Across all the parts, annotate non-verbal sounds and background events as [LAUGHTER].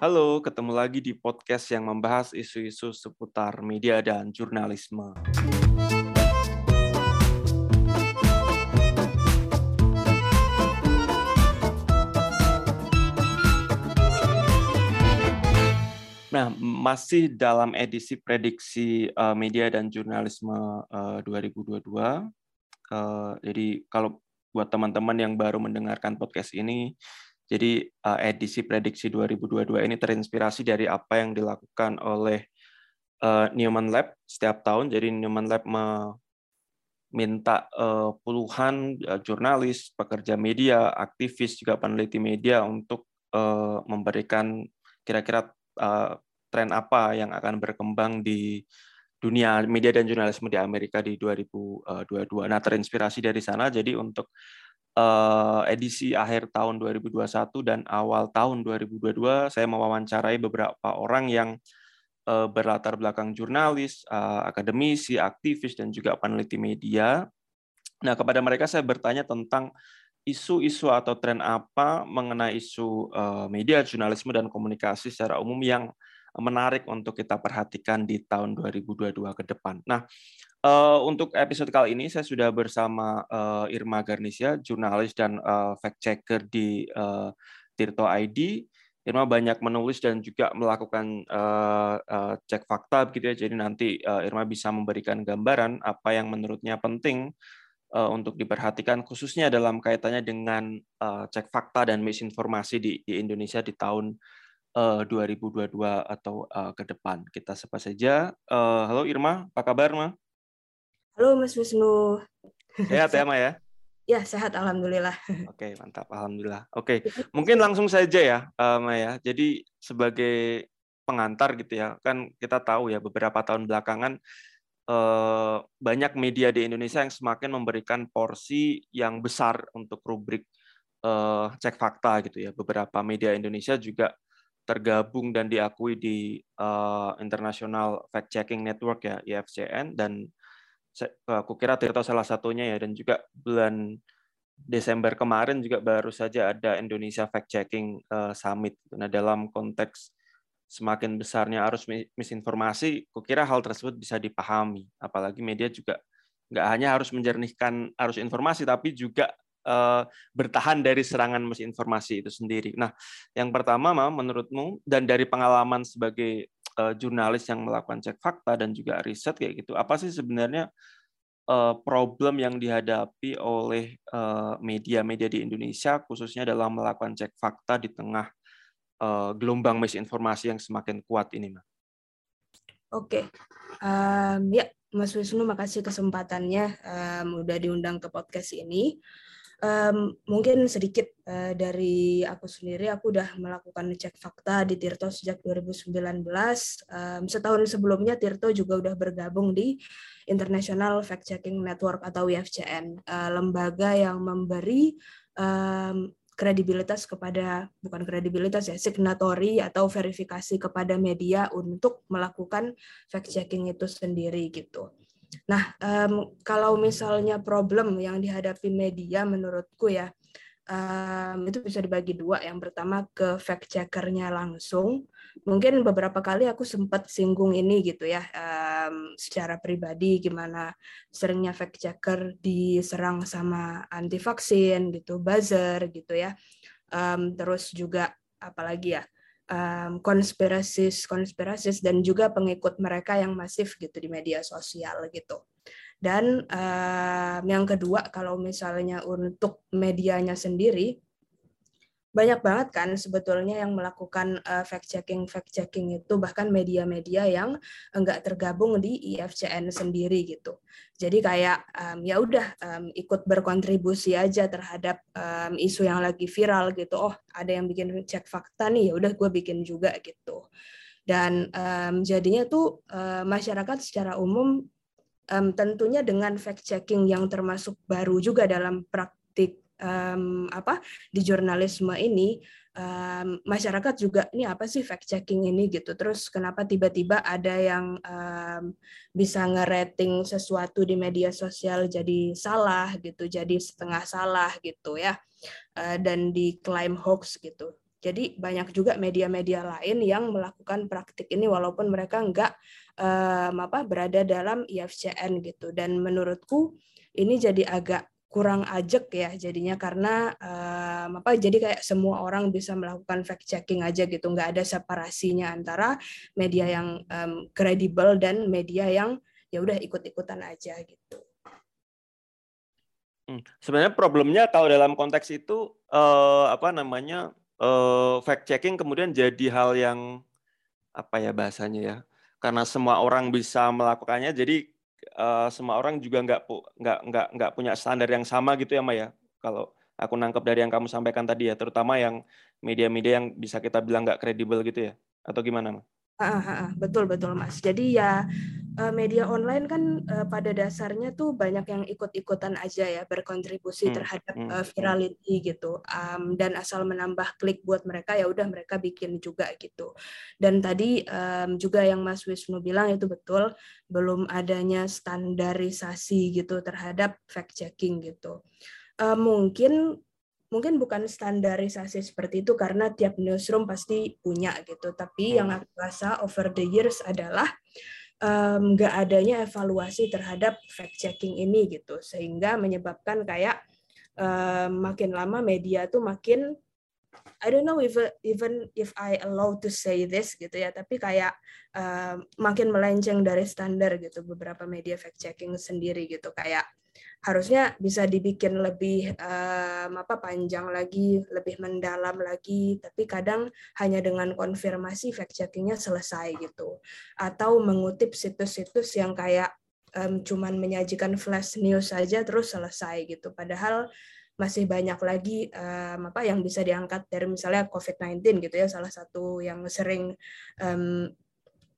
Halo, ketemu lagi di podcast yang membahas isu-isu seputar media dan jurnalisme. Nah, masih dalam edisi prediksi uh, media dan jurnalisme uh, 2022. Uh, jadi kalau buat teman-teman yang baru mendengarkan podcast ini, jadi uh, edisi prediksi 2022 ini terinspirasi dari apa yang dilakukan oleh uh, Newman Lab setiap tahun. Jadi Newman Lab meminta uh, puluhan uh, jurnalis, pekerja media, aktivis, juga peneliti media untuk uh, memberikan kira-kira uh, tren apa yang akan berkembang di dunia media dan jurnalisme di Amerika di 2022. Nah, terinspirasi dari sana, jadi untuk uh, edisi akhir tahun 2021 dan awal tahun 2022, saya mewawancarai beberapa orang yang uh, berlatar belakang jurnalis, uh, akademisi, aktivis, dan juga peneliti media. Nah, kepada mereka saya bertanya tentang isu-isu atau tren apa mengenai isu media, jurnalisme, dan komunikasi secara umum yang menarik untuk kita perhatikan di tahun 2022 ke depan. Nah, uh, untuk episode kali ini saya sudah bersama uh, Irma Garnisia, jurnalis dan uh, fact checker di Tirto ID. Irma banyak menulis dan juga melakukan cek fakta begitu ya. Jadi nanti Irma bisa memberikan gambaran apa yang menurutnya penting untuk diperhatikan khususnya dalam kaitannya dengan cek fakta dan misinformasi di Indonesia di tahun uh, 2022 atau uh, ke depan. Kita sapa saja. Uh, halo Irma, apa kabar, Ma? Halo Mas Wisnu. Sehat ya, Ma ya? [LAUGHS] Ya, sehat alhamdulillah. [LAUGHS] Oke, mantap alhamdulillah. Oke, mungkin langsung saja ya, uh, Ma ya. Jadi sebagai pengantar gitu ya, kan kita tahu ya beberapa tahun belakangan uh, banyak media di Indonesia yang semakin memberikan porsi yang besar untuk rubrik uh, cek fakta gitu ya. Beberapa media Indonesia juga tergabung dan diakui di uh, International Fact Checking Network ya IFCN dan aku kira Tirto salah satunya ya dan juga bulan Desember kemarin juga baru saja ada Indonesia Fact Checking uh, Summit. Nah dalam konteks semakin besarnya arus misinformasi, kukira hal tersebut bisa dipahami. Apalagi media juga nggak hanya harus menjernihkan arus informasi, tapi juga bertahan dari serangan misinformasi itu sendiri. Nah, yang pertama, Ma, menurutmu dan dari pengalaman sebagai uh, jurnalis yang melakukan cek fakta dan juga riset kayak gitu, apa sih sebenarnya uh, problem yang dihadapi oleh media-media uh, di Indonesia, khususnya dalam melakukan cek fakta di tengah uh, gelombang misinformasi yang semakin kuat ini, Ma? Oke, um, ya Mas Wisnu, makasih kesempatannya um, udah diundang ke podcast ini um, mungkin sedikit uh, dari aku sendiri aku udah melakukan cek fakta di Tirto sejak 2019 um, setahun sebelumnya Tirto juga udah bergabung di International Fact Checking Network atau IFCN uh, lembaga yang memberi um, kredibilitas kepada bukan kredibilitas ya signatory atau verifikasi kepada media untuk melakukan fact checking itu sendiri gitu. Nah, um, kalau misalnya problem yang dihadapi media menurutku ya, um, itu bisa dibagi dua. Yang pertama ke fact checkernya langsung. Mungkin beberapa kali aku sempat singgung ini gitu ya, um, secara pribadi gimana seringnya fact checker diserang sama anti vaksin gitu, buzzer gitu ya. Um, terus juga apalagi ya, um, konspirasis konspirasis dan juga pengikut mereka yang masif gitu di media sosial gitu. Dan um, yang kedua kalau misalnya untuk medianya sendiri banyak banget kan sebetulnya yang melakukan uh, fact checking fact checking itu bahkan media-media yang enggak tergabung di IFCN sendiri gitu. Jadi kayak um, ya udah um, ikut berkontribusi aja terhadap um, isu yang lagi viral gitu. Oh ada yang bikin cek fakta nih ya udah gue bikin juga gitu. Dan um, jadinya tuh uh, masyarakat secara umum um, tentunya dengan fact checking yang termasuk baru juga dalam praktik um, apa di jurnalisme ini um, masyarakat juga ini apa sih fact checking ini? Gitu. Terus kenapa tiba-tiba ada yang um, bisa ngerating sesuatu di media sosial jadi salah gitu jadi setengah salah gitu ya uh, dan diklaim hoax gitu. Jadi banyak juga media-media lain yang melakukan praktik ini walaupun mereka nggak um, apa berada dalam IFCN gitu. Dan menurutku ini jadi agak kurang ajak ya jadinya karena um, apa jadi kayak semua orang bisa melakukan fact checking aja gitu nggak ada separasinya antara media yang kredibel um, dan media yang ya udah ikut-ikutan aja gitu. Hmm. Sebenarnya problemnya kalau dalam konteks itu uh, apa namanya uh, fact checking kemudian jadi hal yang apa ya bahasanya ya karena semua orang bisa melakukannya jadi uh, semua orang juga nggak nggak nggak nggak punya standar yang sama gitu ya Maya kalau aku nangkep dari yang kamu sampaikan tadi ya terutama yang media-media yang bisa kita bilang nggak kredibel gitu ya? Atau gimana Mas? betul betul Mas. Jadi ya Eh, media online kan uh, pada dasarnya tuh banyak yang ikut-ikutan aja ya berkontribusi hmm. terhadap uh, virality gitu. Um, dan asal menambah klik buat mereka ya udah mereka bikin juga gitu. Dan tadi um, juga yang Mas Wisnu bilang itu betul belum adanya standarisasi gitu terhadap fact checking gitu. Uh, mungkin mungkin bukan standarisasi seperti itu karena tiap newsroom pasti punya gitu. Tapi yang aku rasa over the years adalah nggak um, adanya evaluasi terhadap fact checking ini gitu. Sehingga menyebabkan kayak um, makin lama media tuh makin I don't know if even if I allow to say this gitu ya tapi kayak um, makin melenceng dari standar gitu beberapa media fact checking sendiri gitu. Kayak harusnya bisa dibikin lebih um, apa panjang lagi, lebih mendalam lagi, tapi kadang hanya dengan konfirmasi fact checkingnya selesai gitu, atau mengutip situs-situs yang kayak um, cuman menyajikan flash news saja terus selesai gitu, padahal masih banyak lagi um, apa yang bisa diangkat dari misalnya COVID-19 gitu ya, salah satu yang sering um,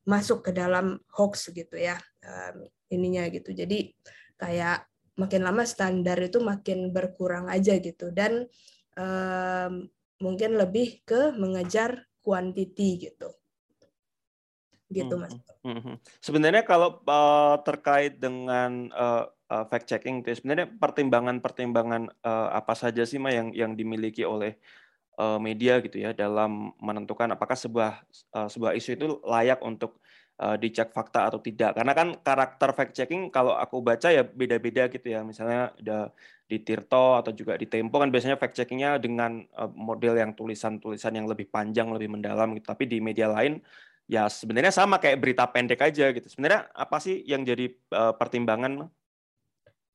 masuk ke dalam hoax gitu ya um, ininya gitu, jadi kayak makin lama standar itu makin berkurang aja gitu dan um, mungkin lebih ke mengejar quantity gitu gitu mas. Hmm, hmm, hmm. Sebenarnya kalau uh, terkait dengan uh, uh, fact checking itu sebenarnya pertimbangan-pertimbangan uh, apa saja sih ma yang yang dimiliki oleh uh, media gitu ya dalam menentukan apakah sebuah uh, sebuah isu itu layak untuk uh, dicek fakta atau tidak. Karena kan karakter fact checking kalau aku baca ya beda-beda gitu ya. Misalnya ada di Tirto atau juga di Tempo kan biasanya fact checkingnya dengan uh, model yang tulisan-tulisan yang lebih panjang, lebih mendalam gitu. Tapi di media lain ya sebenarnya sama kayak berita pendek aja gitu. Sebenarnya apa sih yang jadi uh, pertimbangan?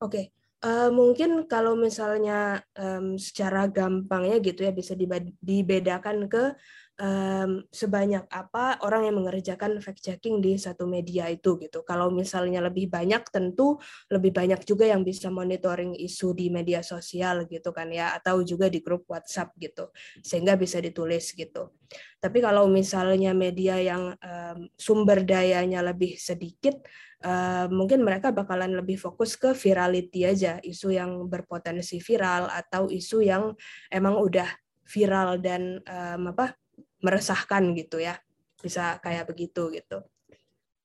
Oke. Okay. Uh, mungkin kalau misalnya um, secara gampangnya gitu ya bisa dibedakan ke um, sebanyak apa orang yang mengerjakan fact checking di satu media itu gitu. Kalau misalnya lebih banyak tentu lebih banyak juga yang bisa monitoring isu di media sosial gitu kan ya atau juga di grup WhatsApp gitu. Sehingga bisa ditulis gitu. Tapi kalau misalnya media yang um, sumber dayanya lebih sedikit uh, mungkin mereka bakalan lebih fokus ke virality aja, isu yang berpotensi viral atau isu yang emang udah viral dan um, apa meresahkan gitu ya. Bisa kayak begitu gitu.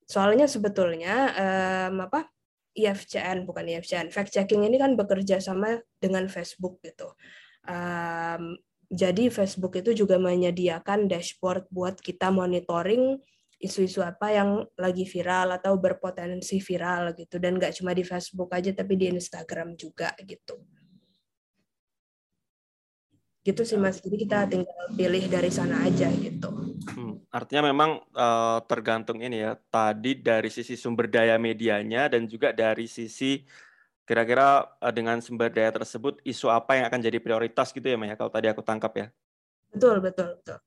Soalnya sebetulnya um, apa IFCN bukan IFCN fact checking ini kan bekerja sama dengan Facebook gitu. Um, jadi Facebook itu juga menyediakan dashboard buat kita monitoring isu-isu apa yang lagi viral atau berpotensi viral gitu. Dan nggak cuma di Facebook aja tapi di Instagram juga gitu gitu sih mas. Jadi kita tinggal pilih dari sana aja gitu. Hmm, artinya memang uh, tergantung ini ya tadi dari sisi sumber daya medianya dan juga dari sisi kira-kira uh, dengan sumber daya tersebut isu apa yang akan jadi prioritas gitu ya Maya kalau tadi aku tangkap ya? Betul betul betul.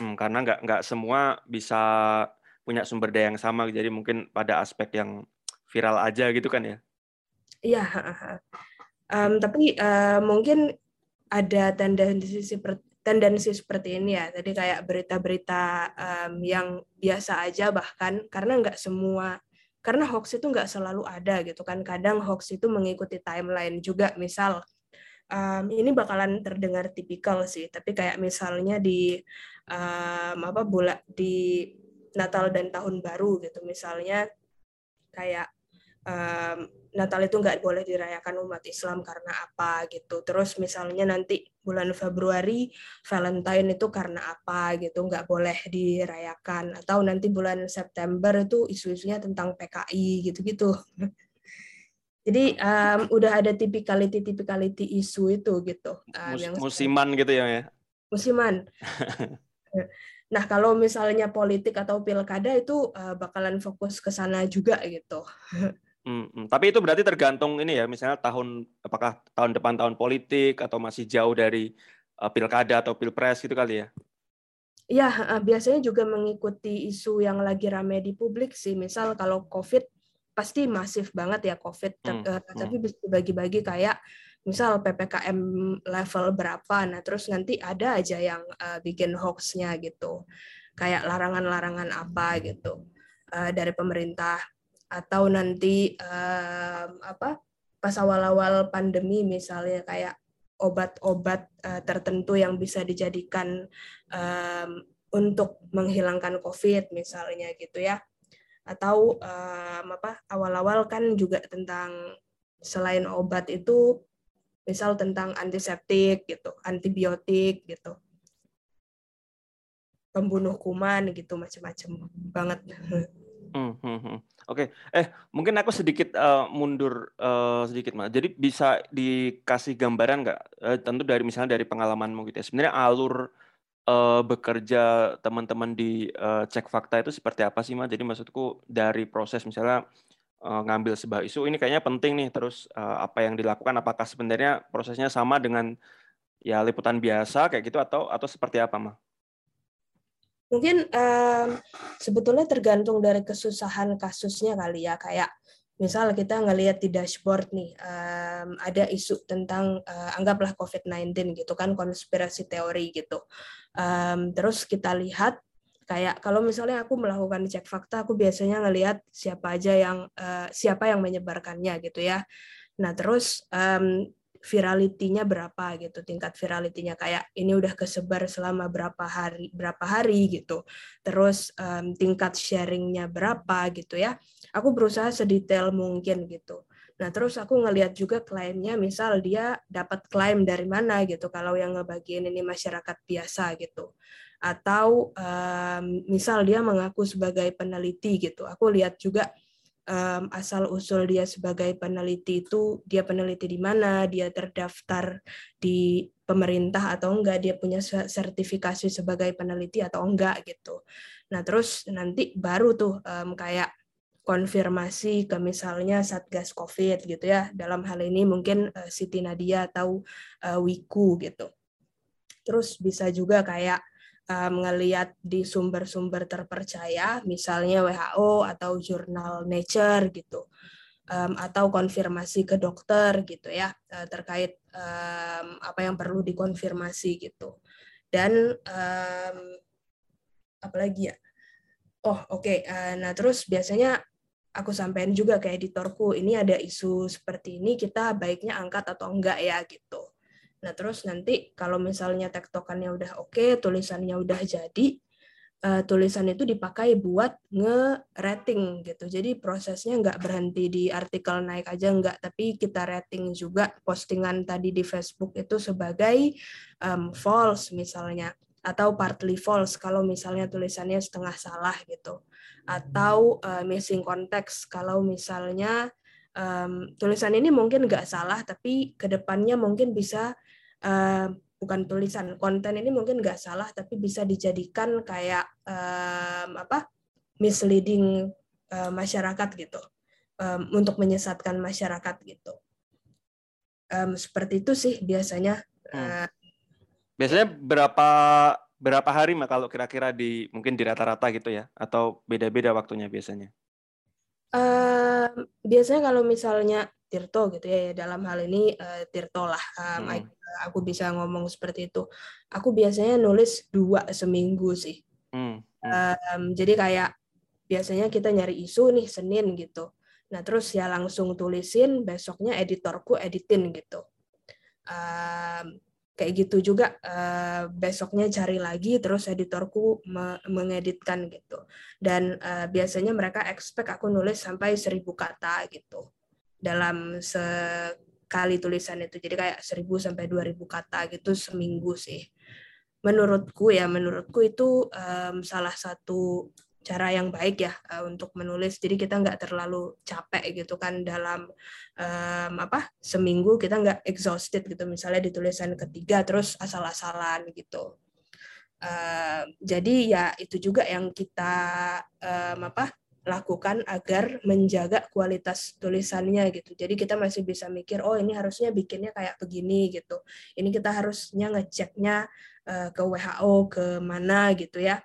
Hmm, karena nggak nggak semua bisa punya sumber daya yang sama jadi mungkin pada aspek yang viral aja gitu kan ya? Iya um, tapi uh, mungkin ada tendensi tendensi seperti ini ya. Tadi kayak berita-berita um, yang biasa aja bahkan karena nggak semua karena hoax itu nggak selalu ada gitu kan. Kadang hoax itu mengikuti timeline juga. Misal um, ini bakalan terdengar tipikal sih, tapi kayak misalnya di um, apa bulan di Natal dan Tahun Baru gitu, misalnya kayak um, Natal itu nggak boleh dirayakan umat Islam karena apa gitu. Terus misalnya nanti bulan Februari Valentine itu karena apa gitu, nggak boleh dirayakan. Atau nanti bulan September itu isu-isunya tentang PKI gitu-gitu. [LAUGHS] Jadi um, udah ada tipikality-tipikality isu itu gitu. Um, Mus yang musiman gitu ya ya. Musiman. [LAUGHS] nah kalau misalnya politik atau pilkada itu uh, bakalan fokus ke sana juga gitu. [LAUGHS] Hmm, hmm, tapi itu berarti tergantung ini ya, misalnya tahun apakah tahun depan tahun politik atau masih jauh dari uh, pilkada atau pilpres gitu kali ya? Ya, biasanya juga mengikuti isu yang lagi rame di publik sih. Misal kalau COVID pasti masif banget ya COVID, hmm, uh, tapi bisa dibagi-bagi kayak misal ppkm level berapa, nah terus nanti ada aja yang uh, bikin hoaxnya gitu, kayak larangan-larangan apa gitu uh, dari pemerintah atau nanti um, apa pas awal-awal pandemi misalnya kayak obat-obat uh, tertentu yang bisa dijadikan um, untuk menghilangkan COVID misalnya gitu ya atau um, apa awal-awal kan juga tentang selain obat itu misal tentang antiseptik gitu antibiotik gitu pembunuh kuman gitu macam-macam banget. [LAUGHS] Hmm, hmm, hmm. Oke, eh mungkin aku sedikit uh, mundur uh, sedikit mas. Jadi bisa dikasih gambaran nggak? Uh, tentu dari misalnya dari pengalamanmu gitu ya. Sebenarnya alur uh, bekerja teman-teman di uh, cek fakta itu seperti apa sih mas? Jadi maksudku dari proses misalnya uh, ngambil sebuah isu ini kayaknya penting nih. Terus uh, apa yang dilakukan? Apakah sebenarnya prosesnya sama dengan ya liputan biasa kayak gitu atau atau seperti apa mas? Mungkin um, sebetulnya tergantung dari kesusahan kasusnya kali ya, kayak misal kita ngelihat di dashboard nih um, ada isu tentang uh, anggaplah COVID-19 gitu kan konspirasi teori gitu. Um, terus kita lihat kayak kalau misalnya aku melakukan cek fakta, aku biasanya ngelihat siapa aja yang uh, siapa yang menyebarkannya gitu ya. Nah terus um, viralitinya berapa gitu tingkat viralitinya kayak ini udah kesebar selama berapa hari berapa hari gitu. Terus um, tingkat sharingnya berapa gitu ya. Aku berusaha sedetail mungkin gitu. Nah terus aku ngelihat juga klaimnya misal dia dapat klaim dari mana gitu kalau yang ngebagiin ini masyarakat biasa gitu. Atau um, misal dia mengaku sebagai peneliti gitu. Aku lihat juga um, asal usul dia sebagai peneliti itu dia peneliti di mana, dia terdaftar di pemerintah atau enggak, dia punya sertifikasi sebagai peneliti atau enggak gitu. Nah terus nanti baru tuh um, kayak konfirmasi ke misalnya Satgas Covid gitu ya. Dalam hal ini mungkin uh, Siti Nadia atau uh, Wiku gitu. Terus bisa juga kayak um, di sumber-sumber terpercaya, misalnya WHO atau jurnal Nature gitu, um, atau konfirmasi ke dokter gitu ya uh, terkait um, apa yang perlu dikonfirmasi gitu. Dan um, apalagi ya? Oh oke, okay. uh, nah terus biasanya aku sampaikan juga ke editorku, ini ada isu seperti ini, kita baiknya angkat atau enggak ya gitu. Nah, terus nanti kalau misalnya tektokannya udah oke, okay, tulisannya udah jadi, uh, tulisan itu dipakai buat nge-rating gitu. Jadi prosesnya nggak berhenti di artikel naik aja nggak, tapi kita rating juga postingan tadi di Facebook itu sebagai um, false misalnya atau partly false kalau misalnya tulisannya setengah salah gitu atau uh, missing context kalau misalnya um, tulisan ini mungkin nggak salah tapi ke depannya mungkin bisa uh, bukan tulisan konten ini mungkin nggak salah tapi bisa dijadikan kayak um, apa misleading uh, masyarakat gitu. Um, untuk menyesatkan masyarakat gitu. Um, seperti itu sih biasanya hmm. biasanya berapa berapa hari mah kalau kira-kira di mungkin di rata-rata gitu ya? Atau beda-beda waktunya biasanya? Uh, biasanya kalau misalnya Tirto gitu ya dalam hal ini uh, Tirto lah um, hmm aku bisa ngomong seperti itu. Aku biasanya nulis dua seminggu sih. Hmm. Hmm. Um, jadi kayak biasanya kita nyari isu nih Senin gitu. Nah terus ya langsung tulisin, besoknya editorku editin gitu. um, kayak gitu juga uh, besoknya cari lagi terus editorku me mengeditkan gitu dan uh, biasanya mereka expect aku nulis sampai seribu kata gitu dalam sekali tulisan itu. Jadi kayak seribu sampai dua ribu kata gitu seminggu sih. Menurutku ya menurutku itu um, salah satu cara yang baik ya uh, untuk menulis. Jadi kita nggak terlalu capek gitu kan dalam um, apa seminggu kita nggak exhausted gitu. Misalnya di tulisan ketiga terus asal-asalan gitu. Uh, jadi ya itu juga yang kita um, apa lakukan agar menjaga kualitas tulisannya gitu. Jadi kita masih bisa mikir, oh ini harusnya bikinnya kayak begini gitu. Ini kita harusnya ngeceknya uh, ke WHO ke mana gitu ya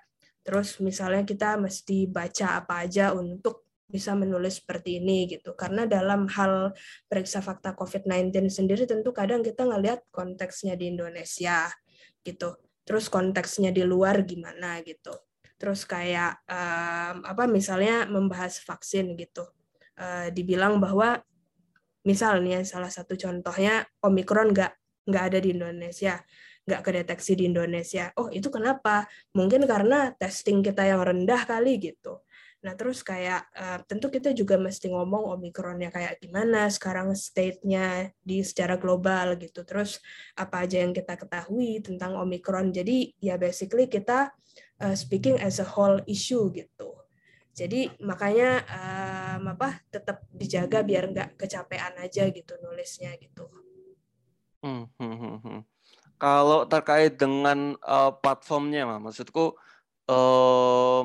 Terus misalnya kita mesti baca apa aja untuk bisa menulis seperti ini gitu. Karena dalam hal periksa fakta COVID-19 sendiri tentu kadang kita ngelihat konteksnya di Indonesia gitu. Terus konteksnya di luar gimana gitu. Terus kayak um, apa misalnya membahas vaksin gitu. Uh, dibilang bahwa misalnya salah satu contohnya Omikron nggak nggak ada di Indonesia nggak kedeteksi di Indonesia. Oh, itu kenapa? Mungkin karena testing kita yang rendah kali gitu. Nah, terus kayak uh, tentu kita juga mesti ngomong Omikronnya kayak gimana sekarang state-nya di secara global gitu. Terus apa aja yang kita ketahui tentang Omikron. Jadi ya basically kita uh, speaking as a whole issue gitu. Jadi makanya um, apa tetap dijaga biar nggak kecapean aja gitu nulisnya gitu. Hmm, hmm, hmm, hmm. Kalau terkait dengan uh, platformnya, maksudku uh,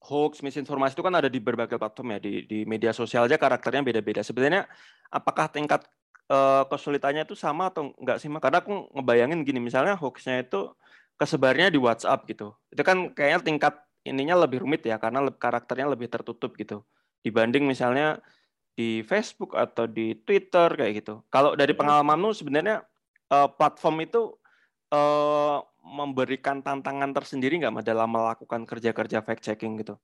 hoax, misinformasi itu kan ada di berbagai platform ya di di media sosial aja karakternya beda-beda. Sebenarnya apakah tingkat uh, kesulitannya itu sama atau enggak sih? Karena aku ngebayangin gini, misalnya hoaxnya itu kesebarnya di WhatsApp gitu. Itu kan kayaknya tingkat ininya lebih rumit ya karena karakternya lebih tertutup gitu dibanding misalnya di Facebook atau di Twitter kayak gitu. Kalau dari iya. pengalamanmu sebenarnya platform itu uh, memberikan tantangan tersendiri nggak dalam melakukan kerja-kerja fact checking gitu?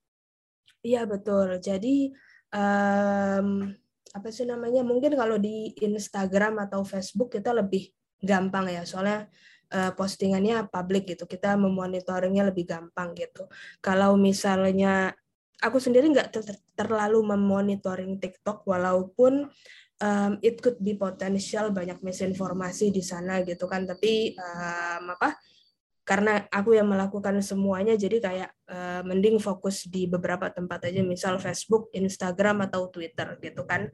Iya betul. Jadi um, apa sih namanya? Mungkin kalau di Instagram atau Facebook kita lebih gampang ya, soalnya uh, postingannya publik gitu. Kita memonitoringnya lebih gampang gitu. Kalau misalnya aku sendiri nggak ter terlalu memonitoring TikTok, walaupun um, it could be potential banyak misinformasi di sana gitu kan tapi um, apa karena aku yang melakukan semuanya jadi kayak uh, mending fokus di beberapa tempat aja misal Facebook, Instagram atau Twitter gitu kan.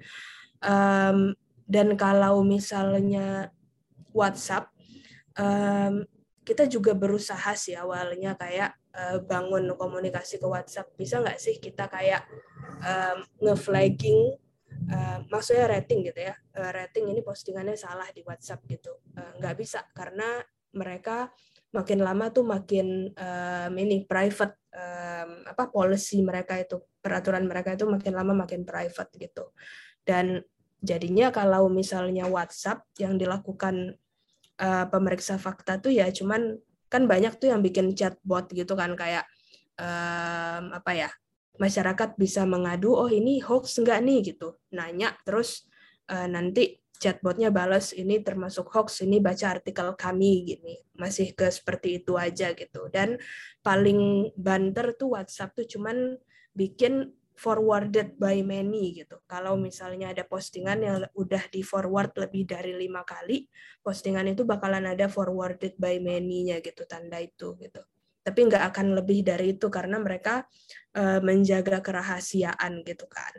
Um, dan kalau misalnya WhatsApp um, kita juga berusaha sih awalnya kayak uh, bangun komunikasi ke WhatsApp. Bisa nggak sih kita kayak um, nge-flagging uh, maksudnya rating gitu ya uh, rating ini postingannya salah di WhatsApp gitu. Uh, nggak bisa karena mereka makin lama tuh makin um, ini private um, apa policy mereka itu peraturan mereka itu makin lama makin private gitu. Dan jadinya kalau misalnya WhatsApp yang dilakukan uh, pemeriksa fakta tuh ya cuman kan banyak tuh yang bikin chatbot gitu kan kayak um, apa ya masyarakat bisa mengadu oh ini hoax enggak nih? gitu. Nanya terus uh, nanti chatbotnya balas ini termasuk hoax ini baca artikel kami gini. Masih ke seperti itu aja gitu. Dan paling banter tuh WhatsApp tuh cuman bikin forwarded by many gitu. Kalau misalnya ada postingan yang udah di forward lebih dari lima kali postingan itu bakalan ada forwarded by many-nya gitu tanda itu gitu. Tapi nggak akan lebih dari itu karena mereka uh, menjaga kerahasiaan gitu kan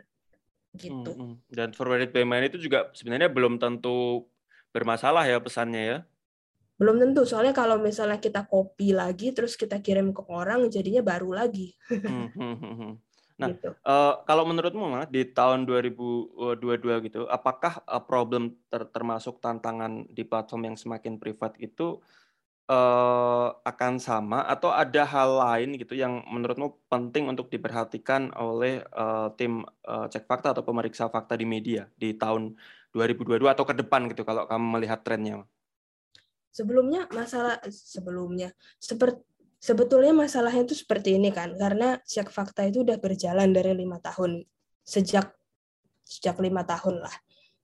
gitu hmm, hmm. dan forwarded payment itu juga sebenarnya belum tentu bermasalah ya pesannya ya belum tentu soalnya kalau misalnya kita copy lagi terus kita kirim ke orang jadinya baru lagi hmm, [LAUGHS] nah gitu. uh, kalau menurutmu mah di tahun 2022 gitu apakah uh, problem ter termasuk tantangan di platform yang semakin privat itu uh, akan sama atau ada hal lain gitu yang menurutmu penting untuk diperhatikan oleh uh, tim uh, cek fakta atau pemeriksa fakta di media di tahun 2022 atau ke depan gitu kalau kamu melihat trennya? Sebelumnya masalah sebelumnya seperti sebetulnya masalahnya itu seperti ini kan karena cek fakta itu udah berjalan dari lima tahun sejak sejak lima tahun lah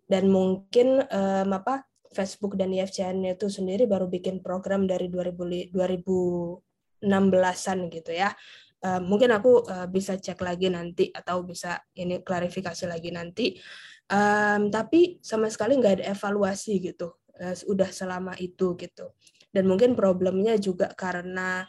dan mungkin um, apa Facebook dan IFCN itu sendiri baru bikin program dari 2016-an gitu ya. Uh, mungkin aku uh, bisa cek lagi nanti atau bisa ini klarifikasi lagi nanti. Tapi sama sekali nggak ada evaluasi gitu. Uh, udah selama itu gitu. Dan mungkin problemnya juga karena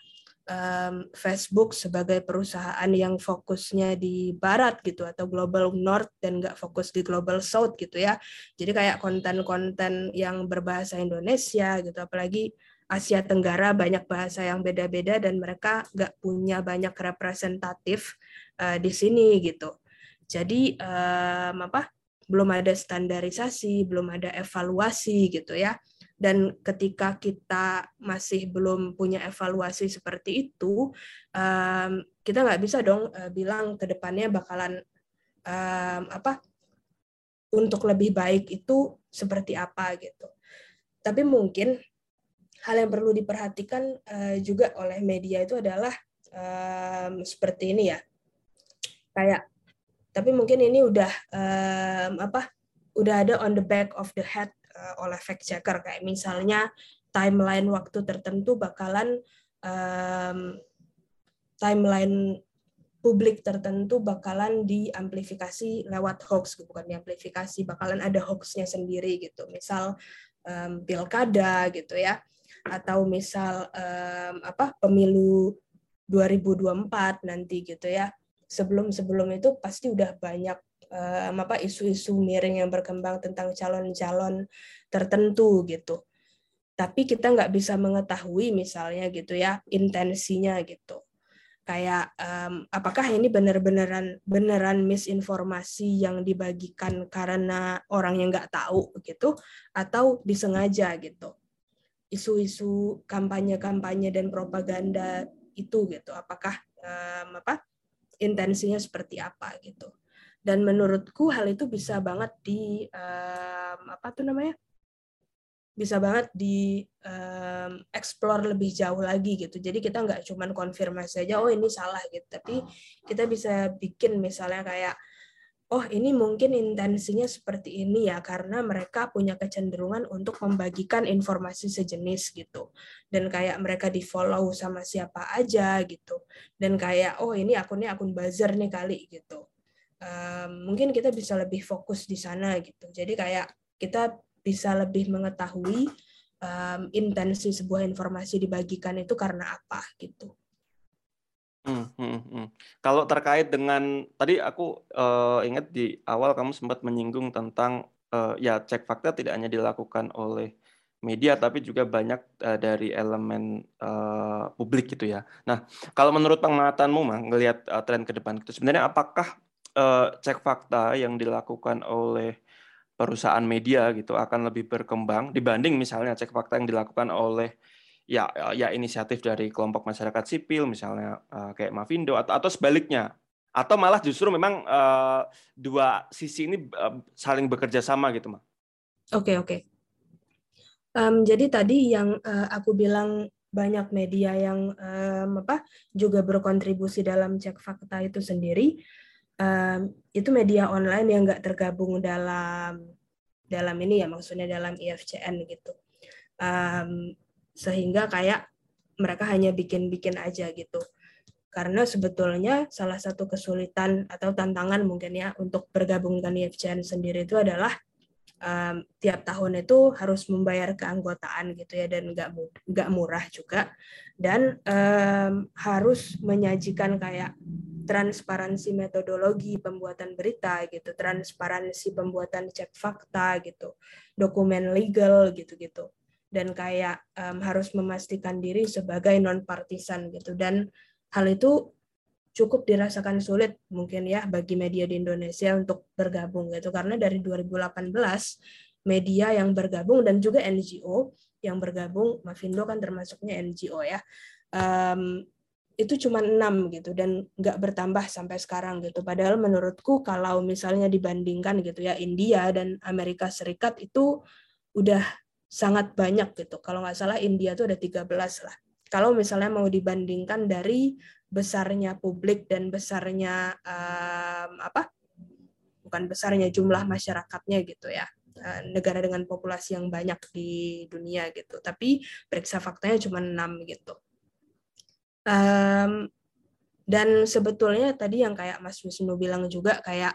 um, Facebook sebagai perusahaan yang fokusnya di barat gitu atau global north dan nggak fokus di global south gitu ya. Jadi kayak konten-konten yang berbahasa Indonesia gitu, apalagi Asia Tenggara banyak bahasa yang beda-beda dan mereka nggak punya banyak representatif uh, di sini gitu. Jadi um, apa? Belum ada standarisasi, belum ada evaluasi gitu ya dan ketika kita masih belum punya evaluasi seperti itu um, kita nggak bisa dong uh, bilang ke depannya bakalan um, apa untuk lebih baik itu seperti apa gitu. Tapi mungkin hal yang perlu diperhatikan uh, juga oleh media itu adalah um, seperti ini ya. Kayak tapi mungkin ini udah um, apa udah ada on the back of the head uh, oleh fact checker kayak misalnya timeline waktu tertentu bakalan um, timeline publik tertentu bakalan diamplifikasi lewat hoax bukan diamplifikasi bakalan ada hoaxnya sendiri gitu. Misal um, pilkada gitu ya. Atau misal um, apa pemilu 2024 nanti gitu ya. Sebelum sebelum itu pasti udah banyak um, apa isu-isu miring yang berkembang tentang calon-calon tertentu gitu. Tapi kita nggak bisa mengetahui misalnya gitu ya intensinya gitu. Kayak um, apakah ini benar-beneran beneran misinformasi yang dibagikan karena orang yang nggak tahu gitu atau disengaja gitu. Isu-isu kampanye-kampanye dan propaganda itu gitu. Apakah um, apa intensinya seperti apa gitu dan menurutku hal itu bisa banget di um, apa tuh namanya? Bisa banget di um, explore lebih jauh lagi gitu. Jadi kita nggak cuman konfirmasi aja oh ini salah gitu. Tapi kita bisa bikin misalnya kayak oh ini mungkin intensinya seperti ini ya karena mereka punya kecenderungan untuk membagikan informasi sejenis gitu. Dan kayak mereka di follow sama siapa aja gitu. Dan kayak oh ini akunnya akun buzzer nih kali gitu um, mungkin kita bisa lebih fokus di sana gitu. Jadi kayak kita bisa lebih mengetahui um, intensi sebuah informasi dibagikan itu karena apa gitu. Hmm, hmm, hmm. Kalau terkait dengan tadi aku uh, ingat di awal kamu sempat menyinggung tentang uh, ya cek fakta tidak hanya dilakukan oleh media tapi juga banyak uh, dari elemen uh, publik gitu ya. Nah, kalau menurut pengamatanmu mah ngelihat uh, tren ke depan itu sebenarnya apakah uh, cek fakta yang dilakukan oleh perusahaan media gitu akan lebih berkembang dibanding misalnya cek fakta yang dilakukan oleh ya ya inisiatif dari kelompok masyarakat sipil misalnya uh, kayak Mavindo atau atau sebaliknya atau malah justru memang uh, dua sisi ini uh, saling bekerja sama gitu mah. Oke okay, oke. Okay. Um, jadi tadi yang uh, aku bilang banyak media yang um, apa juga berkontribusi dalam cek fakta itu sendiri um, itu media online yang nggak tergabung dalam dalam ini ya maksudnya dalam IFCN gitu. Um, sehingga kayak mereka hanya bikin-bikin aja gitu. Karena sebetulnya salah satu kesulitan atau tantangan mungkin ya untuk bergabung dengan IFCN sendiri itu adalah um, tiap tahun itu harus membayar keanggotaan gitu ya dan nggak nggak murah juga dan um, harus menyajikan kayak transparansi metodologi pembuatan berita gitu, transparansi pembuatan cek fakta gitu, dokumen legal gitu-gitu. Dan kayak um, harus memastikan diri sebagai non partisan gitu dan hal itu cukup dirasakan sulit mungkin ya bagi media di Indonesia untuk bergabung gitu karena dari 2018 media yang bergabung dan juga NGO yang bergabung Mavindo kan termasuknya NGO ya um, itu cuma enam gitu dan nggak bertambah sampai sekarang gitu. Padahal menurutku kalau misalnya dibandingkan gitu ya India dan Amerika Serikat itu udah sangat banyak gitu. Kalau nggak salah India tuh ada 13 lah. Kalau misalnya mau dibandingkan dari besarnya publik dan besarnya um, apa? Bukan besarnya jumlah masyarakatnya gitu ya. uh, negara dengan populasi yang banyak di dunia gitu. Tapi periksa faktanya cuma enam gitu. Um, dan sebetulnya tadi yang kayak Mas Wisnu bilang juga kayak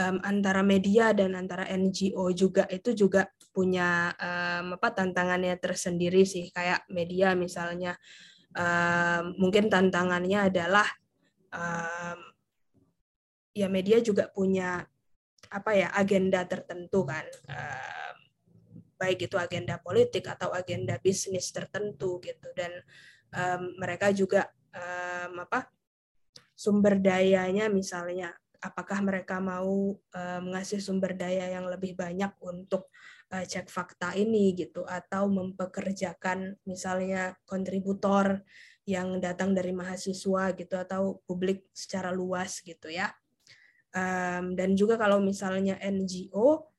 um, antara media dan antara NGO juga itu juga punya um, apa tantangannya tersendiri sih. Kayak media misalnya um, mungkin tantangannya adalah um, ya media juga punya apa ya agenda tertentu kan. Um, baik itu agenda politik atau agenda bisnis tertentu gitu. Dan um, mereka juga um, apa sumber dayanya misalnya apakah mereka mau uh, mengasih sumber daya yang lebih banyak untuk uh, cek fakta ini gitu atau mempekerjakan misalnya kontributor yang datang dari mahasiswa gitu atau publik secara luas gitu ya. Um, dan juga kalau misalnya NGO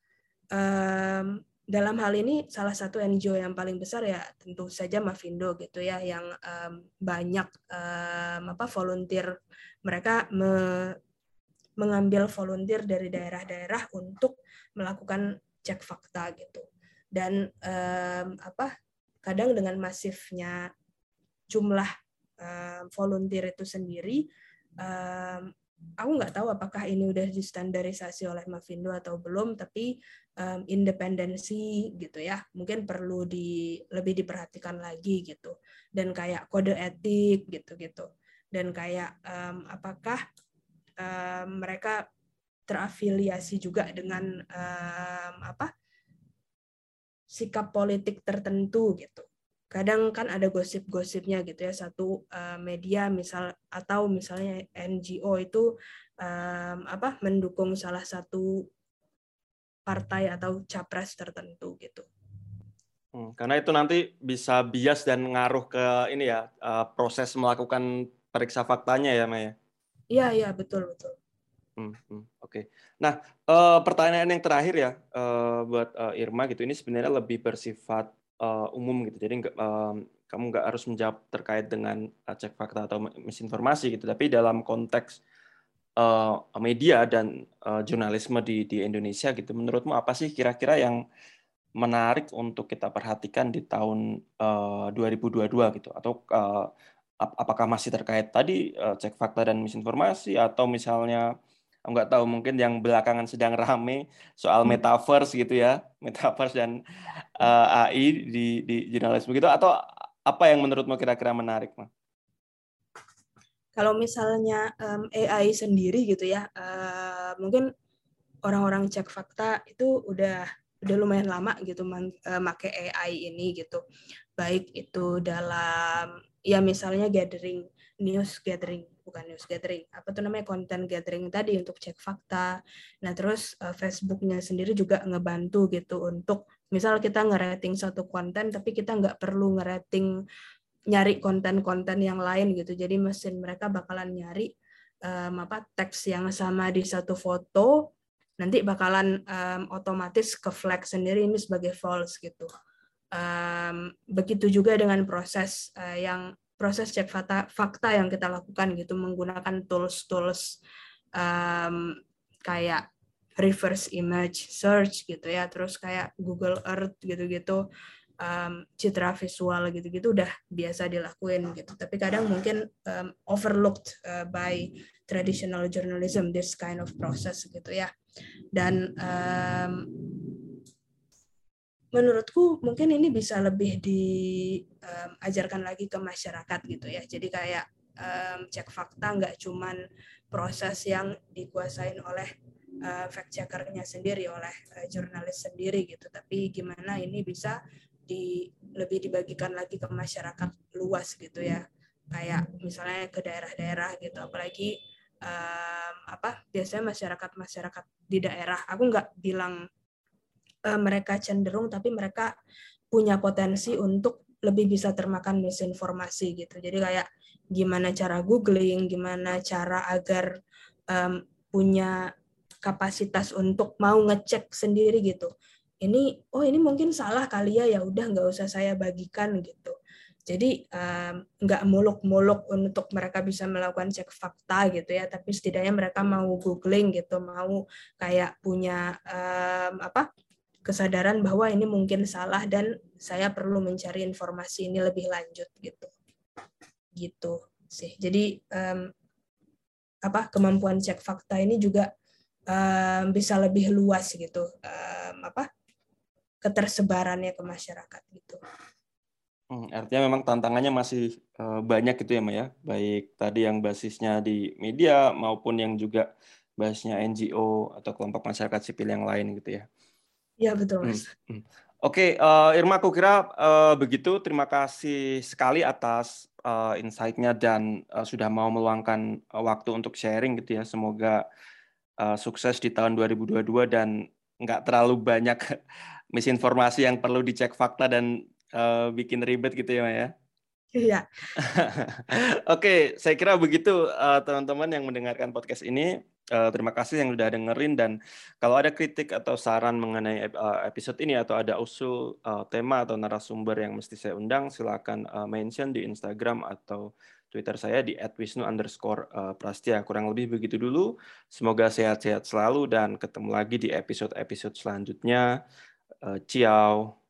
um, dalam hal ini salah satu NGO yang paling besar ya tentu saja Mavindo gitu ya yang um, banyak um, apa volunteer mereka me, mengambil volunteer dari daerah-daerah untuk melakukan cek fakta gitu. Dan um, apa kadang dengan masifnya jumlah um, volunteer itu sendiri um, aku nggak tahu apakah ini udah distandarisasi oleh Mavindo atau belum tapi um, independensi gitu ya mungkin perlu di lebih diperhatikan lagi gitu. Dan kayak kode etik gitu gitu dan kayak um, apakah um, mereka terafiliasi juga dengan um, apa sikap politik tertentu gitu. Kadang kan ada gosip-gosipnya gitu ya satu uh, media misal atau misalnya NGO itu um, apa mendukung salah satu partai atau capres tertentu gitu. Hmm, karena itu nanti bisa bias dan ngaruh ke ini ya uh, proses melakukan periksa faktanya ya Maya. Iya, iya, betul, betul. Hmm, hmm, Oke. Okay. Nah, uh, pertanyaan yang terakhir ya uh, buat uh, Irma gitu. Ini sebenarnya lebih bersifat uh, umum gitu. Jadi uh, kamu nggak harus menjawab terkait dengan cek fakta atau misinformasi gitu. Tapi dalam konteks uh, media dan uh, jurnalisme di di Indonesia gitu, menurutmu apa sih kira-kira yang menarik untuk kita perhatikan di tahun uh, 2022 gitu? Atau uh, apakah masih terkait tadi uh, cek fakta dan misinformasi atau misalnya nggak tahu mungkin yang belakangan sedang rame soal hmm. metaverse gitu ya [LAUGHS] metaverse dan uh, eh, AI di di jurnalis begitu atau apa yang menurutmu kira-kira menarik mah? Kalau misalnya um, AI sendiri gitu ya uh, mungkin orang-orang cek fakta itu udah udah lumayan lama gitu uh, make AI ini gitu baik itu dalam ya misalnya gathering news gathering bukan news gathering apa tuh namanya konten gathering tadi untuk cek fakta. Nah terus uh, Facebooknya sendiri juga ngebantu gitu untuk misal kita ngerating satu konten tapi kita nggak perlu ngerating nyari konten-konten yang lain gitu. Jadi mesin mereka bakalan nyari um, apa teks yang sama di satu foto nanti bakalan um, otomatis ke flag sendiri ini sebagai false gitu um, begitu juga dengan proses uh, yang proses cek fakta, fakta yang kita lakukan gitu menggunakan tools-tools um, kayak reverse image search gitu ya terus kayak Google Earth gitu-gitu um, citra visual gitu-gitu udah biasa dilakuin gitu. Tapi kadang mungkin um, overlooked uh, by traditional journalism this kind of process gitu ya. Dan um, menurutku mungkin ini bisa lebih diajarkan um, lagi ke masyarakat gitu ya. Jadi kayak um, cek fakta nggak cuman proses yang dikuasain oleh uh, fact checkernya sendiri, oleh uh, jurnalis sendiri gitu. Tapi gimana ini bisa di lebih dibagikan lagi ke masyarakat luas gitu ya. Kayak misalnya ke daerah-daerah gitu. Apalagi um, apa biasanya masyarakat masyarakat di daerah. Aku nggak bilang uh, mereka cenderung tapi mereka punya potensi untuk lebih bisa termakan misinformasi gitu. Jadi kayak gimana cara googling, gimana cara agar um, punya kapasitas untuk mau ngecek sendiri gitu. Ini oh ini mungkin salah kali ya ya udah nggak usah saya bagikan gitu. Jadi um, nggak muluk-muluk untuk mereka bisa melakukan cek fakta gitu ya, tapi setidaknya mereka mau googling gitu, mau kayak punya um, apa kesadaran bahwa ini mungkin salah dan saya perlu mencari informasi ini lebih lanjut gitu. Gitu sih. Jadi um, apa kemampuan cek fakta ini juga um, bisa lebih luas gitu. Um, apa ketersebarannya ke masyarakat gitu. Hmm, artinya memang tantangannya masih uh, banyak gitu ya Maya baik tadi yang basisnya di media maupun yang juga basisnya NGO atau kelompok masyarakat sipil yang lain gitu ya Ya betul mas. Hmm. hmm. Oke, okay, uh, eh, Irma, aku kira uh, begitu. Terima kasih sekali atas uh, insight-nya dan uh, sudah mau meluangkan uh, waktu untuk sharing gitu ya. Semoga uh, sukses di tahun 2022 dan nggak terlalu banyak [LAUGHS] misinformasi yang perlu dicek fakta dan uh, bikin ribet gitu ya, Maya. Iya. [LAUGHS] Oke, saya kira begitu teman-teman uh, yang mendengarkan podcast ini. Uh, terima kasih yang sudah dengerin dan kalau ada kritik atau saran mengenai uh, episode ini atau ada usul tema atau narasumber yang mesti saya undang, silakan mention di Instagram atau Twitter saya di @wisnu. Kurang lebih begitu dulu. Semoga sehat-sehat selalu dan ketemu lagi di episode-episode selanjutnya. Ciao.